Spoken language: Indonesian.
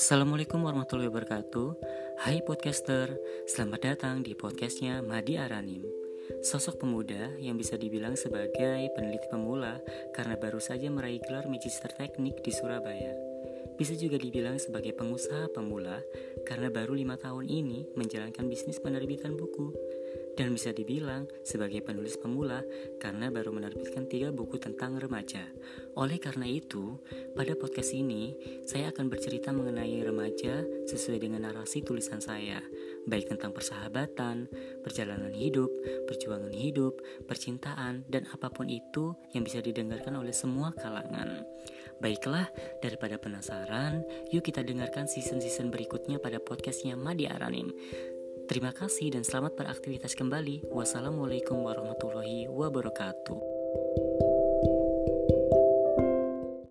Assalamualaikum warahmatullahi wabarakatuh. Hai podcaster, selamat datang di podcastnya Madi Aranim. Sosok pemuda yang bisa dibilang sebagai peneliti pemula karena baru saja meraih gelar Magister Teknik di Surabaya. Bisa juga dibilang sebagai pengusaha pemula karena baru lima tahun ini menjalankan bisnis penerbitan buku dan bisa dibilang sebagai penulis pemula karena baru menerbitkan tiga buku tentang remaja. Oleh karena itu, pada podcast ini saya akan bercerita mengenai remaja sesuai dengan narasi tulisan saya, baik tentang persahabatan, perjalanan hidup, perjuangan hidup, percintaan, dan apa pun itu yang bisa didengarkan oleh semua kalangan. Baiklah, daripada penasaran, yuk kita dengarkan season-season berikutnya pada podcastnya Madi Aranim. Terima kasih dan selamat beraktivitas kembali. Wassalamualaikum warahmatullahi wabarakatuh.